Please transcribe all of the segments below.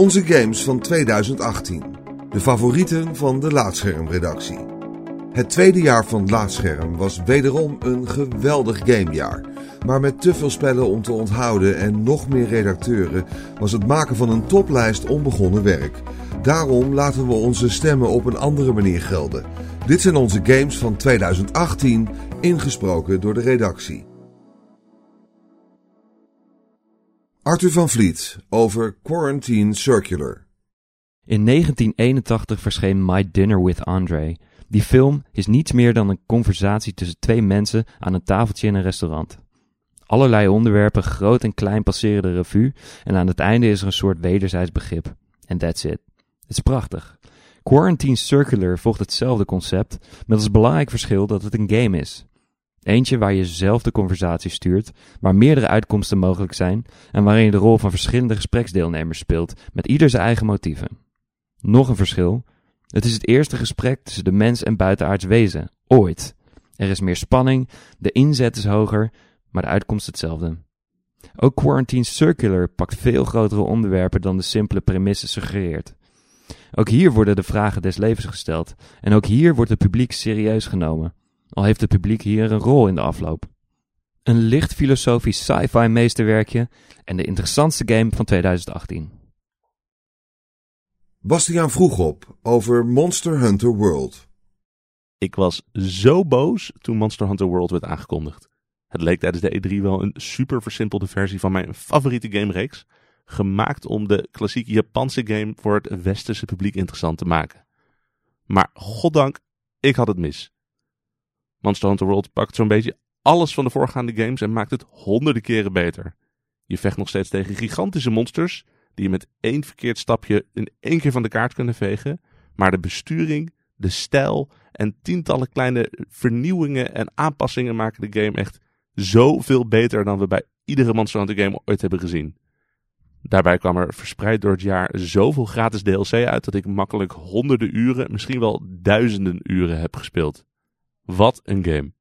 Onze games van 2018. De favorieten van de Laatschermredactie. Het tweede jaar van Laatscherm was wederom een geweldig gamejaar. Maar met te veel spellen om te onthouden en nog meer redacteuren was het maken van een toplijst onbegonnen werk. Daarom laten we onze stemmen op een andere manier gelden. Dit zijn onze games van 2018, ingesproken door de redactie. Arthur van Vliet over Quarantine Circular. In 1981 verscheen My Dinner with Andre. Die film is niets meer dan een conversatie tussen twee mensen aan een tafeltje in een restaurant. Allerlei onderwerpen, groot en klein, passeren de revue en aan het einde is er een soort wederzijds begrip. En that's it. Het is prachtig. Quarantine Circular volgt hetzelfde concept, met als belangrijk verschil dat het een game is. Eentje waar je zelf de conversatie stuurt, waar meerdere uitkomsten mogelijk zijn en waarin je de rol van verschillende gespreksdeelnemers speelt, met ieder zijn eigen motieven. Nog een verschil. Het is het eerste gesprek tussen de mens en buitenaards wezen, ooit. Er is meer spanning, de inzet is hoger, maar de uitkomst hetzelfde. Ook Quarantine Circular pakt veel grotere onderwerpen dan de simpele premisse suggereert. Ook hier worden de vragen des levens gesteld en ook hier wordt het publiek serieus genomen, al heeft het publiek hier een rol in de afloop. Een licht filosofisch sci-fi meesterwerkje en de interessantste game van 2018. Bastiaan vroeg op over Monster Hunter World. Ik was zo boos toen Monster Hunter World werd aangekondigd. Het leek tijdens de E3 wel een super versimpelde versie van mijn favoriete gamereeks. Gemaakt om de klassieke Japanse game voor het westerse publiek interessant te maken. Maar goddank, ik had het mis. Monster Hunter World pakt zo'n beetje alles van de voorgaande games en maakt het honderden keren beter. Je vecht nog steeds tegen gigantische monsters die je met één verkeerd stapje in één keer van de kaart kunnen vegen. Maar de besturing, de stijl en tientallen kleine vernieuwingen en aanpassingen maken de game echt zoveel beter dan we bij iedere Monster Hunter game ooit hebben gezien. Daarbij kwam er verspreid door het jaar zoveel gratis DLC uit dat ik makkelijk honderden uren, misschien wel duizenden uren heb gespeeld. Wat een game.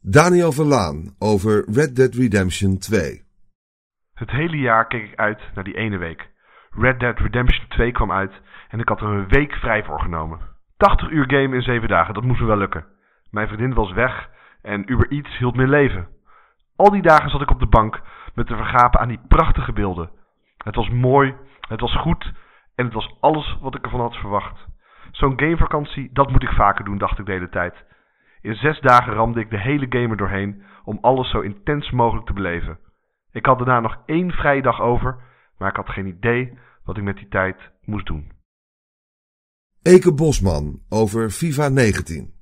Daniel Verlaan over Red Dead Redemption 2. Het hele jaar keek ik uit naar die ene week. Red Dead Redemption 2 kwam uit en ik had er een week vrij voor genomen. 80 uur game in 7 dagen, dat moest me wel lukken. Mijn vriendin was weg en Uber Eats hield me leven. Al die dagen zat ik op de bank met te vergapen aan die prachtige beelden. Het was mooi, het was goed en het was alles wat ik ervan had verwacht. Zo'n gamevakantie, dat moet ik vaker doen, dacht ik de hele tijd. In zes dagen ramde ik de hele game er doorheen om alles zo intens mogelijk te beleven. Ik had daarna nog één vrije dag over, maar ik had geen idee wat ik met die tijd moest doen. Eke Bosman over FIFA 19.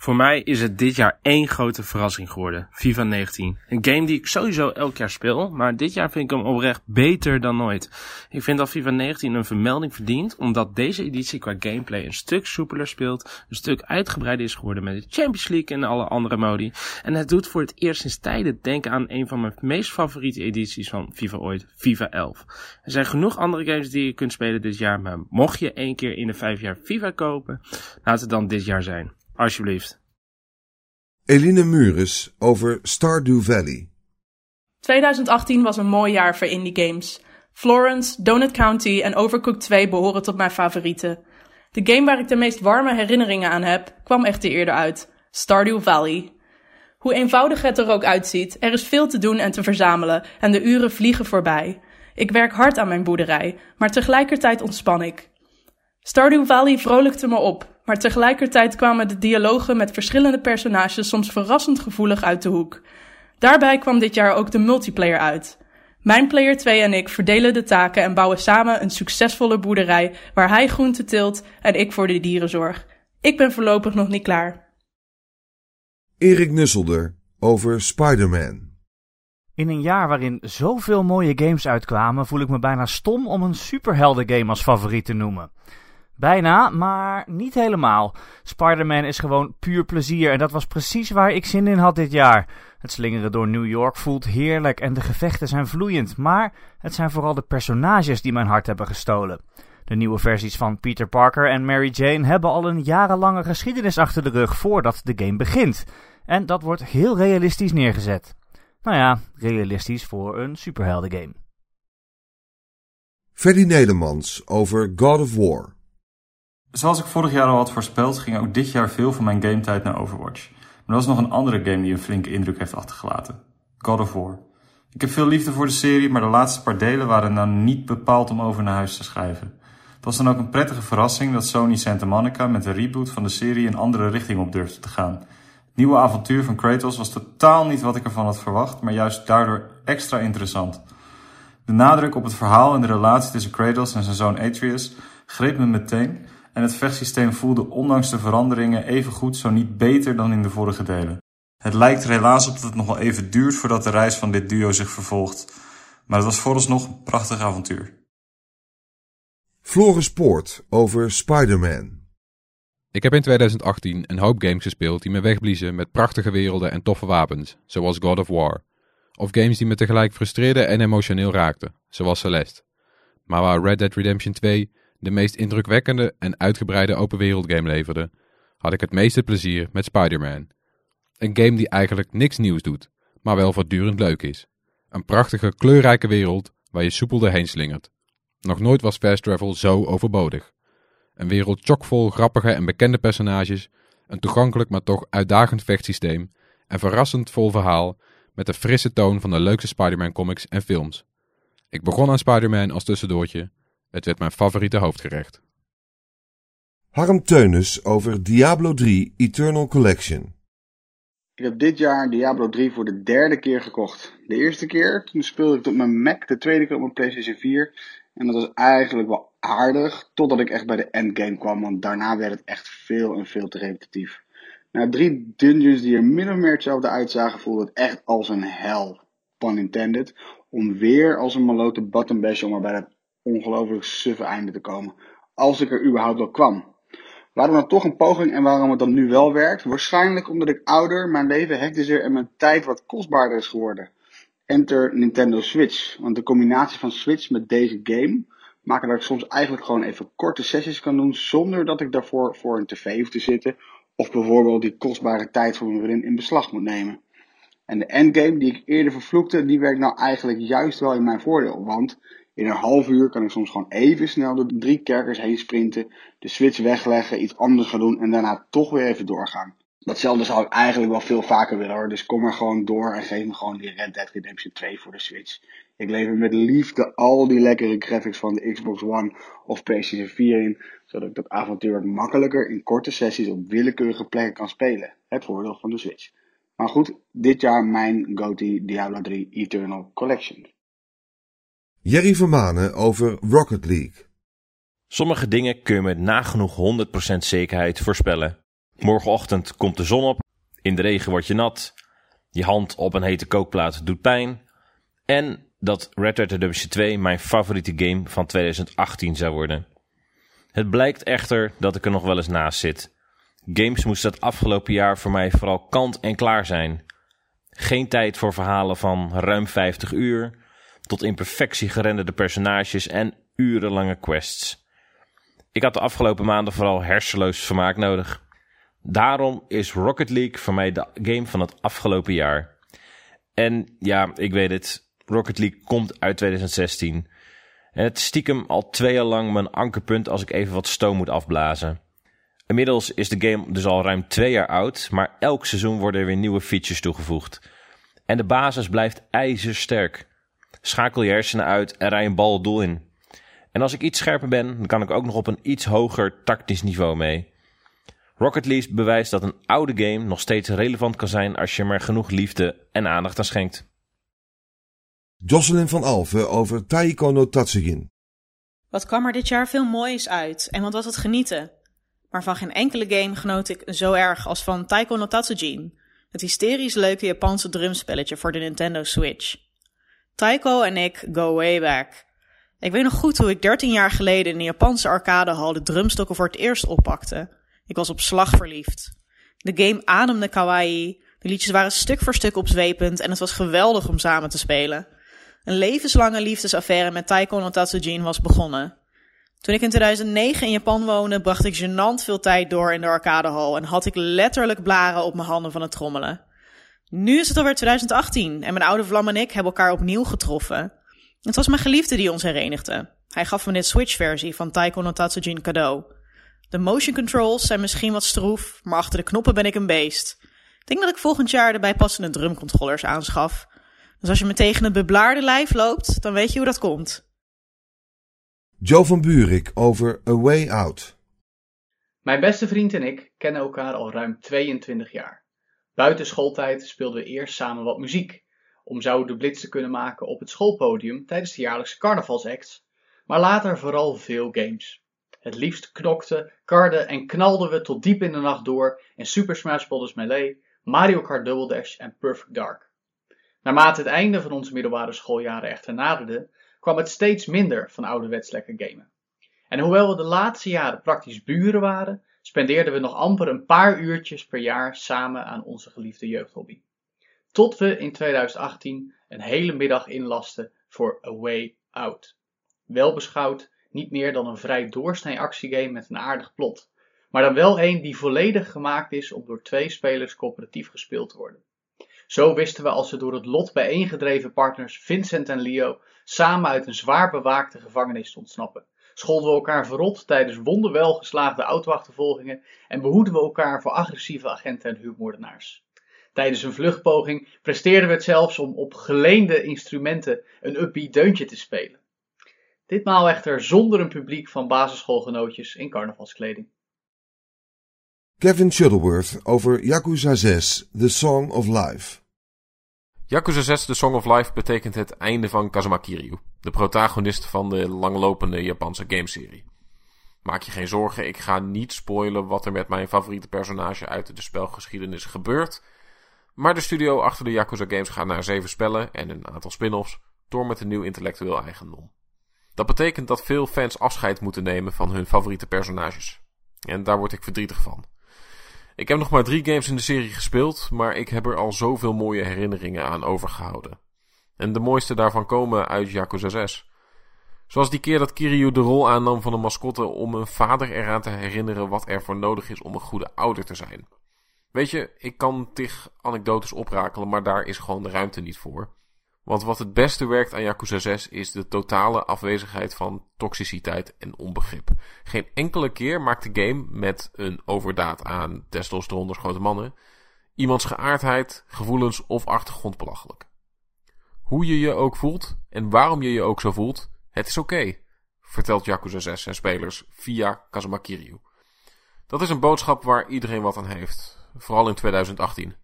Voor mij is het dit jaar één grote verrassing geworden. FIFA 19. Een game die ik sowieso elk jaar speel, maar dit jaar vind ik hem oprecht beter dan nooit. Ik vind dat FIFA 19 een vermelding verdient, omdat deze editie qua gameplay een stuk soepeler speelt, een stuk uitgebreider is geworden met de Champions League en alle andere modi. En het doet voor het eerst sinds tijden denken aan een van mijn meest favoriete edities van FIFA ooit, FIFA 11. Er zijn genoeg andere games die je kunt spelen dit jaar, maar mocht je één keer in de vijf jaar FIFA kopen, laat het dan dit jaar zijn. Alsjeblieft. Eline Mures over Stardew Valley. 2018 was een mooi jaar voor indie games. Florence, Donut County en Overcooked 2 behoren tot mijn favorieten. De game waar ik de meest warme herinneringen aan heb, kwam echter eerder uit. Stardew Valley. Hoe eenvoudig het er ook uitziet, er is veel te doen en te verzamelen en de uren vliegen voorbij. Ik werk hard aan mijn boerderij, maar tegelijkertijd ontspan ik. Stardew Valley vrolijkte me op, maar tegelijkertijd kwamen de dialogen met verschillende personages soms verrassend gevoelig uit de hoek. Daarbij kwam dit jaar ook de multiplayer uit. Mijn player 2 en ik verdelen de taken en bouwen samen een succesvolle boerderij waar hij groente teelt en ik voor de dieren zorg. Ik ben voorlopig nog niet klaar. Erik Nusselder over Spider-Man. In een jaar waarin zoveel mooie games uitkwamen, voel ik me bijna stom om een superheldengame als favoriet te noemen. Bijna, maar niet helemaal. Spider-Man is gewoon puur plezier en dat was precies waar ik zin in had dit jaar. Het slingeren door New York voelt heerlijk en de gevechten zijn vloeiend, maar het zijn vooral de personages die mijn hart hebben gestolen. De nieuwe versies van Peter Parker en Mary Jane hebben al een jarenlange geschiedenis achter de rug voordat de game begint. En dat wordt heel realistisch neergezet. Nou ja, realistisch voor een superheldengame. Freddy Nedermans over God of War. Zoals ik vorig jaar al had voorspeld, ging ook dit jaar veel van mijn gametijd naar Overwatch. Maar er was nog een andere game die een flinke indruk heeft achtergelaten. God of War. Ik heb veel liefde voor de serie, maar de laatste paar delen waren nou niet bepaald om over naar huis te schrijven. Het was dan ook een prettige verrassing dat Sony Santa Monica met de reboot van de serie een andere richting op durfde te gaan. Het nieuwe avontuur van Kratos was totaal niet wat ik ervan had verwacht, maar juist daardoor extra interessant. De nadruk op het verhaal en de relatie tussen Kratos en zijn zoon Atreus greep me meteen en het vechtsysteem voelde ondanks de veranderingen even goed, zo niet beter dan in de vorige delen. Het lijkt er helaas op dat het nog wel even duurt voordat de reis van dit duo zich vervolgt, maar het was vooralsnog een prachtig avontuur. Floris Poort over Spider-Man. Ik heb in 2018 een hoop games gespeeld die me wegbliezen met prachtige werelden en toffe wapens, zoals God of War. Of games die me tegelijk frustreerden en emotioneel raakten, zoals Celeste. Maar waar Red Dead Redemption 2 de meest indrukwekkende en uitgebreide open wereld game leverde, had ik het meeste plezier met Spider-Man. Een game die eigenlijk niks nieuws doet, maar wel voortdurend leuk is. Een prachtige, kleurrijke wereld waar je soepel doorheen slingert. Nog nooit was fast travel zo overbodig. Een wereld chockvol grappige en bekende personages, een toegankelijk maar toch uitdagend vechtsysteem en verrassend vol verhaal met de frisse toon van de leukste Spider-Man comics en films. Ik begon aan Spider-Man als tussendoortje. Het werd mijn favoriete hoofdgerecht. Harm Teunis over Diablo 3 Eternal Collection. Ik heb dit jaar Diablo 3 voor de derde keer gekocht. De eerste keer, toen speelde ik het op mijn Mac, de tweede keer op mijn PlayStation 4. En dat was eigenlijk wel aardig, totdat ik echt bij de endgame kwam, want daarna werd het echt veel en veel te repetitief. Na drie dungeons die er min of meer hetzelfde uitzagen, voelde het echt als een hel, pun intended, om weer als een malote button bash om er bij dat ongelooflijk suffe einde te komen. Als ik er überhaupt wel kwam. Waarom dan toch een poging en waarom het dan nu wel werkt? Waarschijnlijk omdat ik ouder, mijn leven hectischer en mijn tijd wat kostbaarder is geworden. Enter Nintendo Switch. Want de combinatie van Switch met deze game maken dat ik soms eigenlijk gewoon even korte sessies kan doen zonder dat ik daarvoor voor een tv hoef te zitten of bijvoorbeeld die kostbare tijd voor mijn vriendin in beslag moet nemen. En de endgame die ik eerder vervloekte, die werkt nou eigenlijk juist wel in mijn voordeel. Want in een half uur kan ik soms gewoon even snel door drie kerkers heen sprinten, de switch wegleggen, iets anders gaan doen en daarna toch weer even doorgaan. Datzelfde zou ik eigenlijk wel veel vaker willen hoor. Dus kom er gewoon door en geef me gewoon die Red Dead Redemption 2 voor de Switch. Ik lever met liefde al die lekkere graphics van de Xbox One of PlayStation 4 in. Zodat ik dat avontuur wat makkelijker in korte sessies op willekeurige plekken kan spelen. Het voordeel van de Switch. Maar goed, dit jaar mijn GOTY Diablo 3 Eternal Collection. Jerry Vermanen over Rocket League. Sommige dingen kun je met nagenoeg 100% zekerheid voorspellen. Morgenochtend komt de zon op, in de regen word je nat, je hand op een hete kookplaat doet pijn. En dat Red Dead Redemption 2 mijn favoriete game van 2018 zou worden. Het blijkt echter dat ik er nog wel eens naast zit. Games moesten dat afgelopen jaar voor mij vooral kant en klaar zijn. Geen tijd voor verhalen van ruim 50 uur, tot in perfectie gerenderde personages en urenlange quests. Ik had de afgelopen maanden vooral hersenloos vermaak nodig. Daarom is Rocket League voor mij de game van het afgelopen jaar. En ja, ik weet het, Rocket League komt uit 2016. En het stiekem al twee jaar lang mijn ankerpunt als ik even wat stoom moet afblazen. Inmiddels is de game dus al ruim twee jaar oud, maar elk seizoen worden er weer nieuwe features toegevoegd. En de basis blijft ijzersterk. Schakel je hersenen uit en rij een bal het doel in. En als ik iets scherper ben, dan kan ik ook nog op een iets hoger tactisch niveau mee. Rocket League bewijst dat een oude game nog steeds relevant kan zijn als je er maar genoeg liefde en aandacht aan schenkt. Jocelyn van Alphen over Taiko no Tatsugin. Wat kwam er dit jaar veel moois uit en wat was het genieten. Maar van geen enkele game genoot ik zo erg als van Taiko no Tatsujin, het hysterisch leuke Japanse drumspelletje voor de Nintendo Switch. Taiko en ik go way back. Ik weet nog goed hoe ik 13 jaar geleden in de Japanse arcadehal de drumstokken voor het eerst oppakte. Ik was op slag verliefd. De game ademde kawaii, de liedjes waren stuk voor stuk opzwepend en het was geweldig om samen te spelen. Een levenslange liefdesaffaire met Taiko no Tatsujin was begonnen. Toen ik in 2009 in Japan woonde, bracht ik gênant veel tijd door in de arcadehal en had ik letterlijk blaren op mijn handen van het trommelen. Nu is het alweer 2018 en mijn oude vlam en ik hebben elkaar opnieuw getroffen. Het was mijn geliefde die ons herenigde. Hij gaf me dit Switch-versie van Taiko no Tatsujin cadeau. De motion controls zijn misschien wat stroef, maar achter de knoppen ben ik een beest. Ik denk dat ik volgend jaar de bijpassende drumcontrollers aanschaf. Dus als je me tegen een beblaarde lijf loopt, dan weet je hoe dat komt. Joe van Buurik over A Way Out. Mijn beste vriend en ik kennen elkaar al ruim 22 jaar. Buiten schooltijd speelden we eerst samen wat muziek, om zo de blitz te kunnen maken op het schoolpodium tijdens de jaarlijkse carnavalsacts, maar later vooral veel games. Het liefst knokten, karden en knalden we tot diep in de nacht door in Super Smash Bros. Melee, Mario Kart Double Dash en Perfect Dark. Naarmate het einde van onze middelbare schooljaren echter naderde, kwam het steeds minder van ouderwets lekker gamen. En hoewel we de laatste jaren praktisch buren waren, spendeerden we nog amper een paar uurtjes per jaar samen aan onze geliefde jeugdhobby. Tot we in 2018 een hele middag inlasten voor A Way Out. Wel beschouwd niet meer dan een vrij doorsnee actiegame met een aardig plot, maar dan wel een die volledig gemaakt is om door twee spelers coöperatief gespeeld te worden. Zo wisten we als we door het lot bijeengedreven partners Vincent en Leo samen uit een zwaar bewaakte gevangenis te ontsnappen. Scholden we elkaar verrot tijdens wonderwel geslaagde autoachtervolgingen en behoeden we elkaar voor agressieve agenten en huurmoordenaars. Tijdens een vluchtpoging presteerden we het zelfs om op geleende instrumenten een upbeat deuntje te spelen. Ditmaal echter zonder een publiek van basisschoolgenootjes in carnavalskleding. Kevin Shuttleworth over Yakuza 6, The Song of Life. Yakuza 6 The Song of Life betekent het einde van Kazuma Kiryu, de protagonist van de langlopende Japanse gameserie. Maak je geen zorgen, ik ga niet spoilen wat er met mijn favoriete personage uit de spelgeschiedenis gebeurt. Maar de studio achter de Yakuza games gaat naar zeven spellen en een aantal spin-offs door met een nieuw intellectueel eigendom. Dat betekent dat veel fans afscheid moeten nemen van hun favoriete personages. En daar word ik verdrietig van. Ik heb nog maar drie games in de serie gespeeld, maar ik heb er al zoveel mooie herinneringen aan overgehouden. En de mooiste daarvan komen uit Yakuza 6. Zoals die keer dat Kiryu de rol aannam van een mascotte om een vader eraan te herinneren wat er voor nodig is om een goede ouder te zijn. Weet je, ik kan tig anekdotes oprakelen, maar daar is gewoon de ruimte niet voor. Want wat het beste werkt aan Yakuza 6 is de totale afwezigheid van toxiciteit en onbegrip. Geen enkele keer maakt de game met een overdaad aan testosteron grote mannen iemands geaardheid, gevoelens of achtergrond belachelijk. Hoe je je ook voelt en waarom je je ook zo voelt, het is oké, vertelt Yakuza 6 zijn spelers via Kazuma Kiryu. Dat is een boodschap waar iedereen wat aan heeft, vooral in 2018.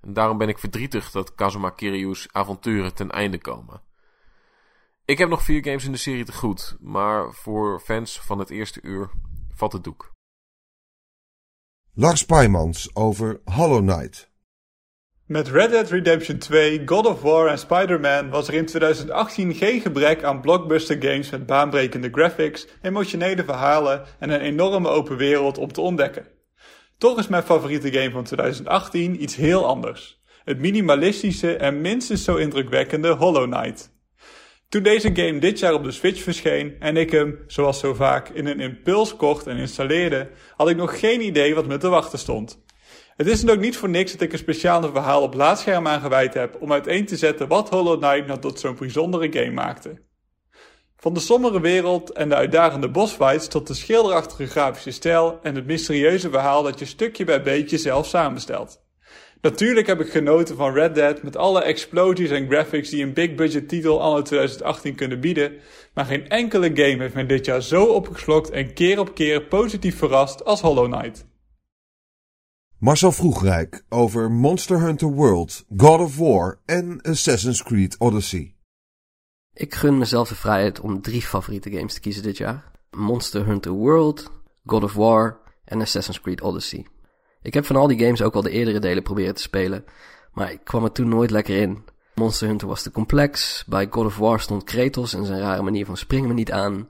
En daarom ben ik verdrietig dat Kazuma Kiryu's avonturen ten einde komen. Ik heb nog vier games in de serie te goed, maar voor fans van het eerste uur valt het doek. Lars Paimans over Hollow Knight. Met Red Dead Redemption 2, God of War en Spider-Man was er in 2018 geen gebrek aan blockbuster games met baanbrekende graphics, emotionele verhalen en een enorme open wereld om te ontdekken. Toch is mijn favoriete game van 2018 iets heel anders. Het minimalistische en minstens zo indrukwekkende Hollow Knight. Toen deze game dit jaar op de Switch verscheen en ik hem, zoals zo vaak, in een impuls kocht en installeerde, had ik nog geen idee wat me te wachten stond. Het is dan ook niet voor niks dat ik een speciaal verhaal op laadscherm aangeweid heb om uiteen te zetten wat Hollow Knight nou tot zo'n bijzondere game maakte. Van de sombere wereld en de uitdagende bosfights tot de schilderachtige grafische stijl en het mysterieuze verhaal dat je stukje bij beetje zelf samenstelt. Natuurlijk heb ik genoten van Red Dead met alle explosies en graphics die een big budget titel anno 2018 kunnen bieden, maar geen enkele game heeft mij dit jaar zo opgeslokt en keer op keer positief verrast als Hollow Knight. Marcel Vroegrijk over Monster Hunter World, God of War en Assassin's Creed Odyssey. Ik gun mezelf de vrijheid om drie favoriete games te kiezen dit jaar. Monster Hunter World, God of War en Assassin's Creed Odyssey. Ik heb van al die games ook al de eerdere delen proberen te spelen, maar ik kwam er toen nooit lekker in. Monster Hunter was te complex, bij God of War stond Kratos en zijn rare manier van springen me niet aan.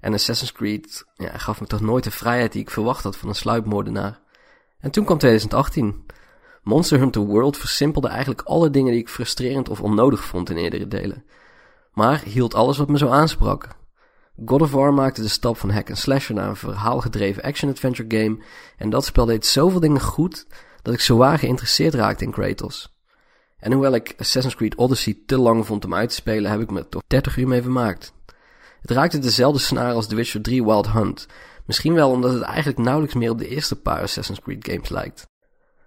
En Assassin's Creed ja, gaf me toch nooit de vrijheid die ik verwacht had van een sluipmoordenaar. En toen kwam 2018. Monster Hunter World versimpelde eigenlijk alle dingen die ik frustrerend of onnodig vond in eerdere delen maar hield alles wat me zo aansprak. God of War maakte de stap van hack and slasher naar een verhaalgedreven action-adventure game en dat spel deed zoveel dingen goed dat ik zowaar geïnteresseerd raakte in Kratos. En hoewel ik Assassin's Creed Odyssey te lang vond om uit te spelen, heb ik me toch 30 uur mee vermaakt. Het raakte dezelfde snaar als The Witcher 3 Wild Hunt. Misschien wel omdat het eigenlijk nauwelijks meer op de eerste paar Assassin's Creed games lijkt.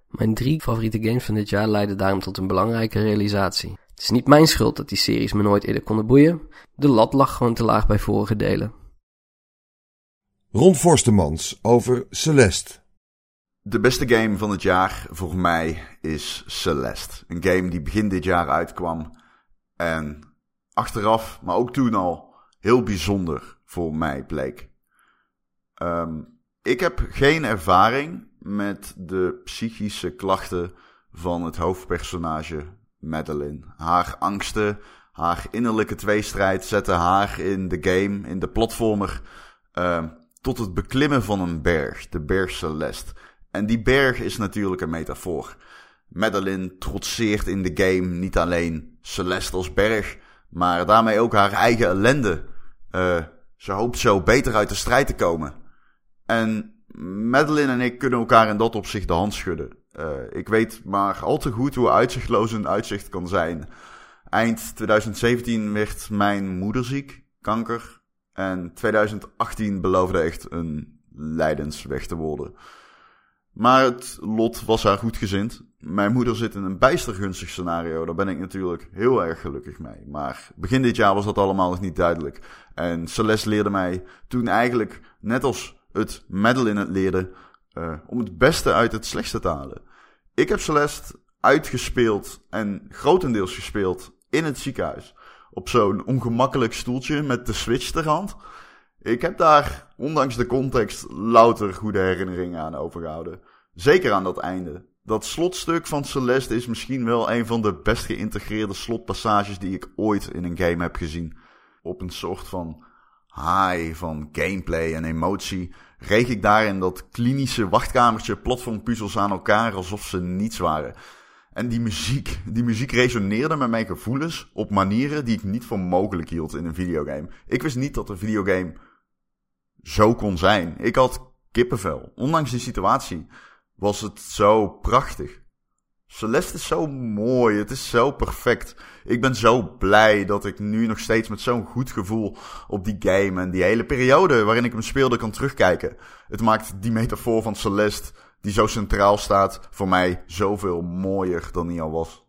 Mijn drie favoriete games van dit jaar leiden daarom tot een belangrijke realisatie. Het is niet mijn schuld dat die series me nooit eerder konden boeien. De lat lag gewoon te laag bij vorige delen. Ron Forstemans over Celeste. De beste game van het jaar voor mij is Celeste. Een game die begin dit jaar uitkwam en achteraf, maar ook toen al, heel bijzonder voor mij bleek. Ehm, ik heb geen ervaring met de psychische klachten van het hoofdpersonage Madeline. Haar angsten, haar innerlijke tweestrijd zetten haar in de game, in de platformer, ehm, tot het beklimmen van een berg, de berg Celeste. En die berg is natuurlijk een metafoor. Madeline trotseert in de game niet alleen Celeste als berg, maar daarmee ook haar eigen ellende. Uh, ze hoopt zo beter uit de strijd te komen. En Madeline en ik kunnen elkaar in dat opzicht de hand schudden. Uh, ik weet maar al te goed hoe uitzichtloos een uitzicht kan zijn. Eind 2017 werd mijn moeder ziek, kanker. En 2018 beloofde echt een lijdensweg te worden. Maar het lot was haar goed gezind. Mijn moeder zit in een bijster gunstig scenario. Daar ben ik natuurlijk heel erg gelukkig mee. Maar begin dit jaar was dat allemaal nog niet duidelijk. En Celeste leerde mij toen eigenlijk, net als het Madeline het leerde, uh, om het beste uit het slechtste te halen. Ik heb Celeste uitgespeeld en grotendeels gespeeld in het ziekenhuis. Op zo'n ongemakkelijk stoeltje met de switch ter hand. Ik heb daar, ondanks de context, louter goede herinneringen aan overgehouden. Zeker aan dat einde. Dat slotstuk van Celeste is misschien wel een van de best geïntegreerde slotpassages die ik ooit in een game heb gezien. Op een soort van high van gameplay en emotie reeg ik daar in dat klinische wachtkamertje platformpuzzels aan elkaar alsof ze niets waren. En die muziek, die muziek resoneerde met mijn gevoelens op manieren die ik niet voor mogelijk hield in een videogame. Ik wist niet dat een videogame zo kon zijn. Ik had kippenvel. Ondanks die situatie was het zo prachtig. Celeste is zo mooi, het is zo perfect. Ik ben zo blij dat ik nu nog steeds met zo'n goed gevoel op die game en die hele periode waarin ik hem speelde kan terugkijken. Het maakt die metafoor van Celeste, die zo centraal staat, voor mij zoveel mooier dan die al was.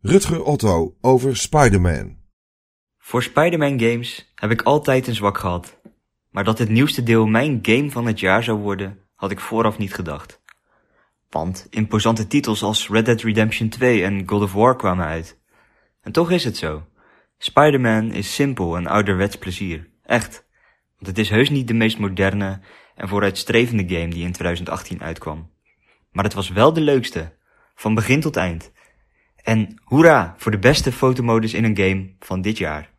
Rutger Otto over Spider-Man. Voor Spider-Man games heb ik altijd een zwak gehad. Maar dat het nieuwste deel mijn game van het jaar zou worden, had ik vooraf niet gedacht. Want imposante titels als Red Dead Redemption 2 en God of War kwamen uit. En toch is het zo. Spider-Man is simpel en ouderwets plezier. Echt. Want het is heus niet de meest moderne en vooruitstrevende game die in 2018 uitkwam. Maar het was wel de leukste. Van begin tot eind. En hoera voor de beste fotomodus in een game van dit jaar.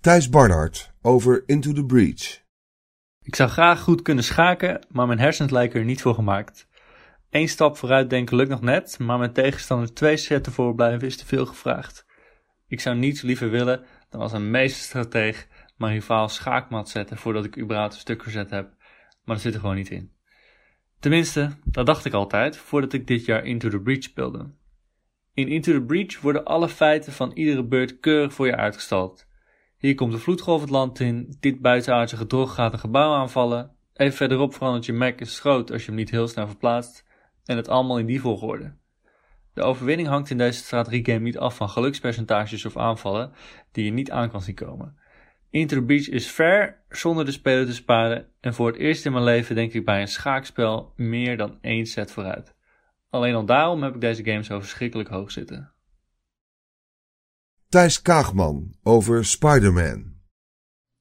Thijs Barnard over Into the Breach. Ik zou graag goed kunnen schaken, maar mijn hersens lijken er niet voor gemaakt. Eén stap vooruit denken lukt nog net, maar mijn tegenstander twee zetten voorblijven is te veel gevraagd. Ik zou niets liever willen dan als een meesterstrateeg mijn rivaal schaakmat zetten voordat ik überhaupt een stuk verzet heb, maar dat zit er gewoon niet in. Tenminste, dat dacht ik altijd voordat ik dit jaar Into the Breach speelde. In Into the Breach worden alle feiten van iedere beurt keurig voor je uitgestald. Hier komt de vloedgolf het land in, dit buitenaardse gedrog gaat een gebouw aanvallen, even verderop verandert je Mac is groot als je hem niet heel snel verplaatst, en het allemaal in die volgorde. De overwinning hangt in deze strategiegame niet af van gelukspercentages of aanvallen die je niet aan kan zien komen. Into Beach is fair zonder de speler te sparen en voor het eerst in mijn leven denk ik bij een schaakspel meer dan één set vooruit. Alleen al daarom heb ik deze game zo verschrikkelijk hoog zitten. Thijs Kaagman over Spider-Man.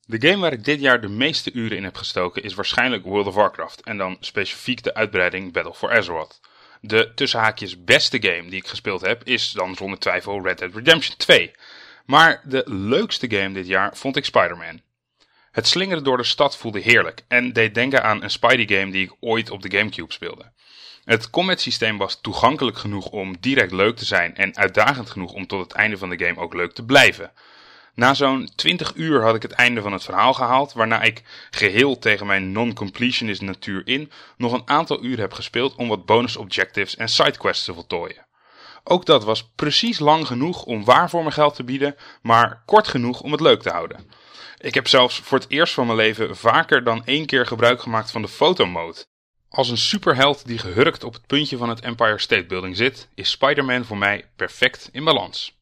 De game waar ik dit jaar de meeste uren in heb gestoken is waarschijnlijk World of Warcraft en dan specifiek de uitbreiding Battle for Azeroth. De tussenhaakjes beste game die ik gespeeld heb is dan zonder twijfel Red Dead Redemption 2. Maar de leukste game dit jaar vond ik Spider-Man. Het slingeren door de stad voelde heerlijk en deed denken aan een Spidey game die ik ooit op de Gamecube speelde. Het combat systeem was toegankelijk genoeg om direct leuk te zijn en uitdagend genoeg om tot het einde van de game ook leuk te blijven. Na zo'n 20 uur had ik het einde van het verhaal gehaald, waarna ik geheel tegen mijn non-completionist natuur in nog een aantal uren heb gespeeld om wat bonus objectives en sidequests te voltooien. Ook dat was precies lang genoeg om waar voor mijn geld te bieden, maar kort genoeg om het leuk te houden. Ik heb zelfs voor het eerst van mijn leven vaker dan één keer gebruik gemaakt van de fotomode. Als een superheld die gehurkt op het puntje van het Empire State Building zit, is Spider-Man voor mij perfect in balans.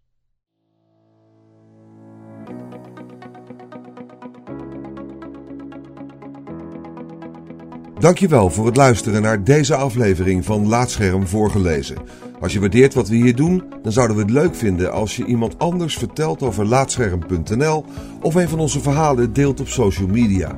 Dankjewel voor het luisteren naar deze aflevering van Laatscherm voorgelezen. Als je waardeert wat we hier doen, dan zouden we het leuk vinden als je iemand anders vertelt over Laatscherm.nl of een van onze verhalen deelt op social media.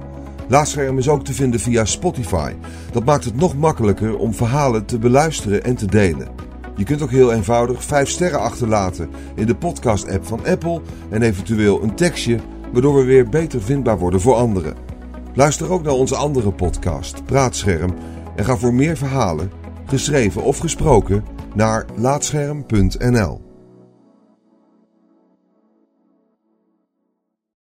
Laatscherm is ook te vinden via Spotify. Dat maakt het nog makkelijker om verhalen te beluisteren en te delen. Je kunt ook heel eenvoudig 5 sterren achterlaten in de podcast-app van Apple en eventueel een tekstje, waardoor we weer beter vindbaar worden voor anderen. Luister ook naar onze andere podcast, Praatscherm, en ga voor meer verhalen, geschreven of gesproken, naar laatscherm.nl.